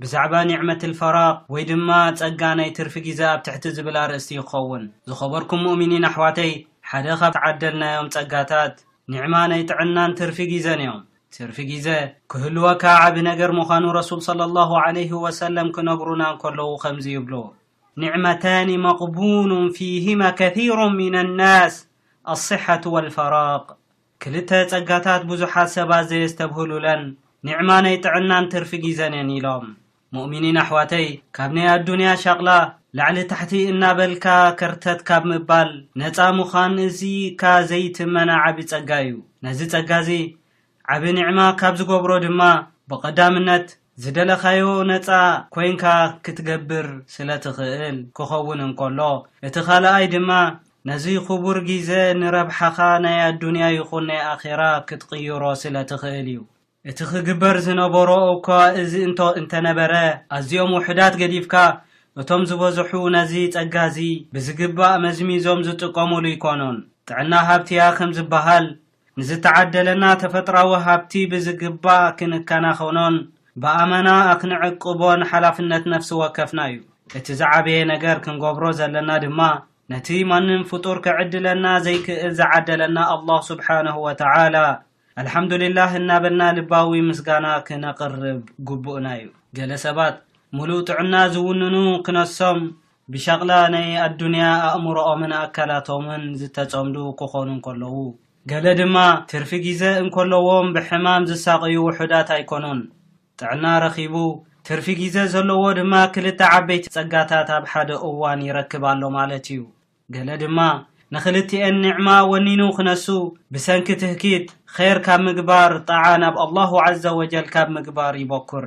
ብዛዕባ ኒዕመት ልፈራቅ ወይ ድማ ጸጋ ናይ ትርፊ ጊዘ ኣብ ትሕቲ ዝብል ኣርእስቲ ይኸውን። ዝኸበርኩም ሙእሚኒን ኣሕዋተይ ሓደ ካብ ተዓደልናዮም ጸጋታት ኒዕማ ናይ ጥዕናን ትርፊ ጊዘን እዮም። ትርፊ ጊዘ ክህልወካ ዓቢ ነገር ምዃኑ ረሱል ሰለሏሁ ዓለይሂ ወሰለም ክነግሩና እንከለዉ ከምዚ ይብሉ። ኒዕመታኒ መቅቡኑን ፊሂማ ከሲሩን ሚነናስ ኣስሐቱ ወልፈራቅ ክልተ ጸጋታት ብዙሓት ሰባት ዘየስተብህሉለን፣ ኒዕማነይ ጥዕናን ትርፊ ጊዘን እየን ኢሎም። ሙእሚኒን ኣሕዋተይ ካብ ናይ ኣዱንያ ሻቕላ ላዕሊ ታሕቲ እናበልካ ከርተት ካብ ምባል ነጻ ምዃን እዚ እካ ዘይትመነ ዓቢ ጸጋ እዩ። ነዚ ጸጋ እዚ ዓቢ ኒዕማ ካብ ዝገብሮ ድማ ብቐዳምነት፣ ዝደለኻዮ ነጻ ኮይንካ ክትገብር ስለ ትኽእል ክኸውን እንከሎ፣ እቲ ካልኣይ ድማ ነዚ ክቡር ጊዘ ንረብሓኻ ናይ ኣዱንያ ይኹን ናይ ኣኼራ ክትቕይሮ ስለ ትኽእል እዩ። እቲ ክግበር ዝነበሮ እኳ እዚ እንቶ እንተነበረ፣ ኣዚኦም ውሑዳት ገዲፍካ እቶም ዝበዝሑ ነዚ ጸጋዚ ብዝግባእ መዝሚዞም ዝጥቀሙሉ ኣይኮኑን። ጥዕና ሃብቲ'ያ ከም ዝበሃል፣ ንዝተዓደለና ተፈጥራዊ ሃብቲ ብዝግባእ ክንከናኸኖን ብኣመና ኣክንዕቅቦን ሓላፍነት ነፍሲ ወከፍና እዩ። እቲ ዝዓበየ ነገር ክንገብሮ ዘለና ድማ ነቲ ማንም ፍጡር ክዕድለና ዘይክእል ዝዓደለና ኣላህ ሱብሓነሁ ወተዓላ ኣልሓምዱሊላህ እናበልና ልባዊ ምስጋና ክነቕርብ ግቡእና እዩ። ገለ ሰባት ሙሉእ ጥዕና ዝውንኑ ክነሶም ብሻቕላ ናይ ኣዱንያ ኣእምሮኦምን ኣካላቶምን ዝተጸምዱ ክኾኑ እንከለዉ፣ ገለ ድማ ትርፊ ጊዘ እንከለዎም ብሕማም ዝሳቐዩ ውሑዳት ኣይኮኑን። ጥዕና ረኺቡ ትርፊ ጊዘ ዘለዎ ድማ ክልተ ዓበይቲ ጸጋታት ኣብ ሓደ እዋን ይረክብ ኣሎ ማለት እዩ። ገለ ድማ ንኽልቲኤን ኒዕማ ወኒኑ ክነሱ ብሰንኪ ትህኪት፣ ኼር ካብ ምግባር፣ ጣዓ ናብ ኣላሁ ዓዘ ወጀል ካብ ምግባር ይቦኩር።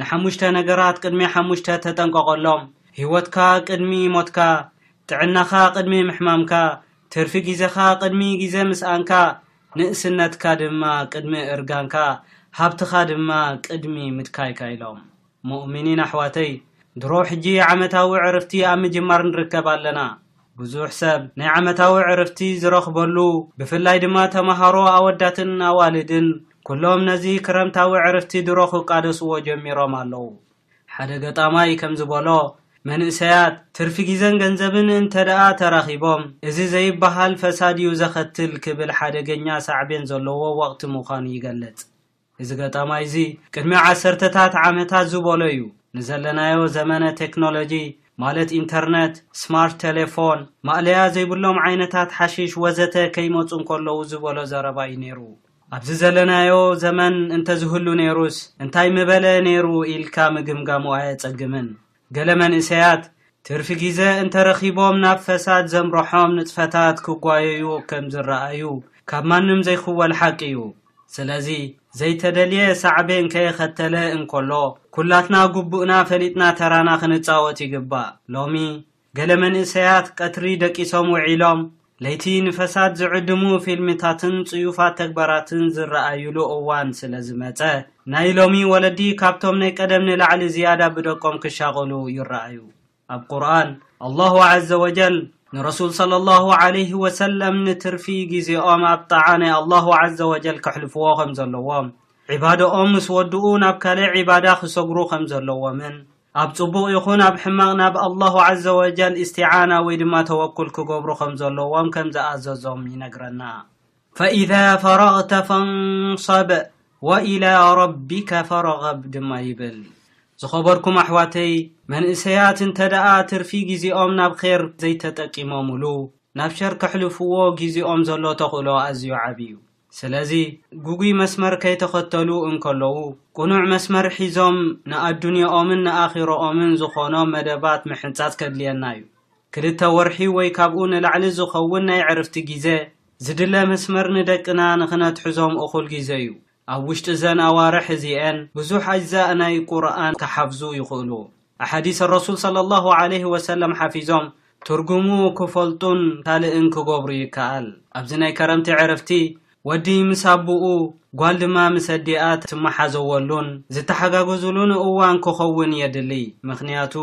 ንሓሙሽተ ነገራት ቅድሚ ሓሙሽተ ተጠንቀቐሎም፣ ህይወትካ ቅድሚ ሞትካ፣ ጥዕናኻ ቅድሚ ምሕማምካ፣ ትርፊ ግዜኻ ቅድሚ ግዜ ምስኣንካ፣ ንእስነትካ ድማ ቅድሚ እርጋንካ፣ ሃብትኻ ድማ ቅድሚ ምድካይካ ኢሎም። ሙእሚኒን ኣሕዋተይ፣ ድሮ ሕጂ ዓመታዊ ዕርፍቲ ኣብ ምጅማር ንርከብ ኣለና። ብዙሕ ሰብ ናይ ዓመታዊ ዕርፍቲ ዝረኽበሉ፣ ብፍላይ ድማ ተማሃሮ ኣወዳትን ኣዋልድን ኩሎም ነዚ ክረምታዊ ዕርፍቲ ድሮ ክቃለስዎ ጀሚሮም ኣለዉ። ሓደ ገጣማይ ከም ዝበሎ፣ መንእሰያት ትርፊ ግዜን ገንዘብን እንተድኣ ተራኺቦም፣ እዚ ዘይበሃል ፈሳድ'ዩ ዘኸትል ክብል ሓደገኛ ሳዕቤን ዘለዎ ወቕቲ ምዃኑ ይገልጽ። እዚ ገጣማይ'ዚ ቅድሚ ዓሰርተታት ዓመታት ዝበሎ'ዩ። ንዘለናዮ ዘመነ ቴክኖሎጂ፣ ማለት ኢንተርነት፣ ስማርት ቴሌፎን፣ ማእለያ ዘይብሎም ዓይነታት ሓሺሽ ወዘተ ከይመጹ እንከለዉ ዝበሎ ዘረባ'ዩ ነይሩ። ኣብዚ ዘለናዮ ዘመን እንተዝህሉ ነይሩስ እንታይ ምበለ ነይሩ ኢልካ ምግምጋሙ ኣየጸግምን። ገለ መንእሰያት፣ ትርፊ ግዜ እንተ ረኺቦም ናብ ፈሳድ ዘምርሖም ንጥፈታት ክጓየዩ ከም ዝረኣዩ ካብ ማንም ዘይኽወል ሓቂ እዩ። ስለዚ፣ ዘይተደልየ ሳዕቤን ከየኸተለ እንከሎ፣ ኩላትና ግቡእና ፈሊጥና ተራና ክንጻወት ይግባእ። ሎሚ፣ ገለ መንእሰያት ቀትሪ ደቂሶም ውዒሎም፣ ለይቲ ንፈሳድ ዝዕድሙ ፊልምታትን ጽዩፋት ተግባራትን ዝረኣዩሉ እዋን ስለ ዝመጸ፣ ናይ ሎሚ ወለዲ ካብቶም ናይ ቀደም ንላዕሊ ዝያዳ ብደቆም ክሻቐሉ ይረኣዩ። ኣብ ቁርኣን፣ ኣላሁ ዓዘ ወጀል ንረሱል ሰለላሁ ዓለይሂ ወሰለም ንትርፊ ግዜኦም ኣብ ጣዓ ናይ ኣላሁ ዓዘ ወጀል ከሕልፍዎ ከም ዘለዎም፣ ዒባዳኦም ምስ ወድኡ ናብ ካልእ ዒባዳ ክሰግሩ ከም ዘለዎምን፣ ኣብ ጽቡቕ ይኹን ኣብ ሕማቕ ናብ ኣላሁ ዓዘወጀል ኢስቲዓና ወይ ድማ ተወኩል ክገብሩ ከም ዘለዎም ከም ዝኣዘዞም ይነግረና። ፈኢዛ ፈረግተ ፈንሰብ ወኢላ ረቢከ ፈርገብ ድማ ይብል። ዝኸበርኩም ኣሕዋተይ መንእሰያት እንተደኣ ትርፊ ግዜኦም ናብ ኼር ዘይተጠቂሞሙሉ ናብ ሸር ከሕልፍዎ ግዜኦም ዘሎ ተኽእሎ ኣዝዩ ዓቢ እዩ። ስለዚ ግጉይ መስመር ከይተኸተሉ እንከለዉ፣ ቅኑዕ መስመር ሒዞም ንኣዱንያኦምን ንኣኺሮኦምን ዝኾኖም መደባት ምሕንጻጽ ከድልየና እዩ። ክልተ ወርሒ ወይ ካብኡ ንላዕሊ ዝኸውን ናይ ዕርፍቲ ጊዘ፣ ዝድለ መስመር ንደቅና ንኽነትሕዞም እኹል ጊዘ እዩ። ኣብ ውሽጢ እዘን ኣዋርሕ እዚኤን ብዙሕ ኣጅዛእ ናይ ቁርኣን ክሓፍዙ ይኽእሉ። ኣሓዲስ ኣረሱል ሰለሏሁ ዓለይሂ ወሰለም ሓፊዞም ትርጉሙ ክፈልጡን ካልእን ክገብሩ ይከኣል። ኣብዚ ናይ ከረምቲ ዕርፍቲ ወዲ ምስ ኣቡኡ ጓል ድማ ምስ ኣዲኣ ትመሓዘወሉን ዝተሓጋገዙሉን እዋን ክኸውን የድልይ። ምኽንያቱ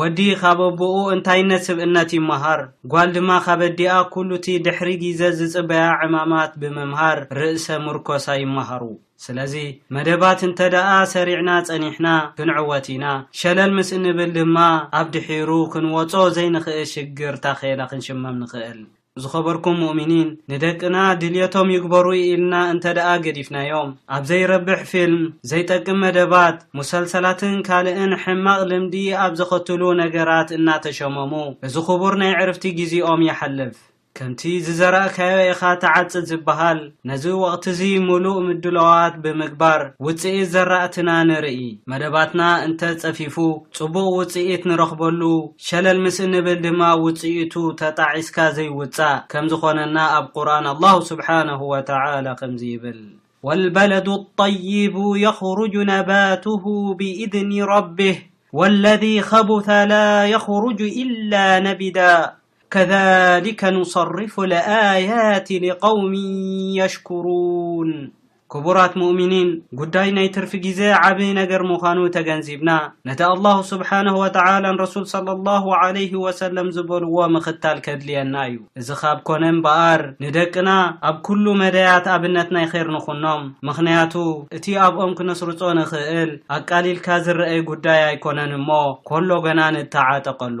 ወዲ ካብ ኣቡኡ እንታይነት ስብእነት ይመሃር ጓል ድማ ካብ ኣዲኣ ኩሉቲ ድሕሪ ጊዘ ዝጽበያ ዕማማት ብምምሃር ርእሰ ምርኮሳ ይመሃሩ። ስለዚ መደባት እንተደኣ ሰሪዕና ጸኒሕና ክንዕወት ኢና። ሸለል ምስ እንብል ድማ ኣብ ድሒሩ ክንወጾ ዘይንኽእል ሽግር ታኼላ ክንሽመም ንኽእል። ዝኸበርኩም ሙእሚኒን ንደቅና ድልየቶም ይግበሩ ኢልና እንተደኣ ገዲፍናዮም ኣብ ዘይረብሕ ፊልም፣ ዘይጠቅም መደባት፣ ሙሰልሰላትን ካልእን ሕማቕ ልምዲ ኣብ ዘኸትሉ ነገራት እናተሸመሙ እዚ ክቡር ናይ ዕርፍቲ ጊዚኦም የሓልፍ። ከምቲ ዝዘራእካዮ ኢኻ ትዓጽድ ዝበሃል፣ ነዚ ወቕቲ'ዚ ምሉእ ምድላዋት ብምግባር ውጽኢት ዘራእትና ንርኢ። መደባትና እንተ ጸፊፉ ጽቡቕ ውጽኢት ንረኽበሉ፣ ሸለል ምስ እንብል ድማ ውጽኢቱ ተጣዒስካ ዘይውጻእ ከም ዝኾነና ኣብ ቁርኣን ኣላሁ ስብሓነሁ ወተዓላ ከምዚ ይብል፣ ወልበለዱ ጠይቡ የኽሩጁ ነባቱሁ ብኢዝኒ ረቢህ ወለዚ ኸቡተ ላ የኽሩጁ ኢላ ነኪዳ፣ ከዛሊከ ኑሰሪፉ ለኣያት ሊቀውሚ የሽኩሩን ክቡራት ሙእሚኒን ጉዳይ ናይ ትርፊ ግዜ ዓቢ ነገር ምዃኑ ተገንዚብና ነቲ ኣላሁ ስብሓነሁ ወተዓላን ረሱል ሰለላሁ ዓለይሂ ወሰለም ዝበልዎ ምኽታል ከድልየና እዩ እዚ ካብ ኮነ እምበኣር ንደቅና ኣብ ኩሉ መዳያት ኣብነት ናይ ኼር ንኹኖም ምኽንያቱ እቲ ኣብኦም ክነስርጾ ንኽእል ኣቃሊልካ ዝረኣይ ጉዳይ ኣይኮነን እሞ ኮሎ ገና ንተዓጠቀሉ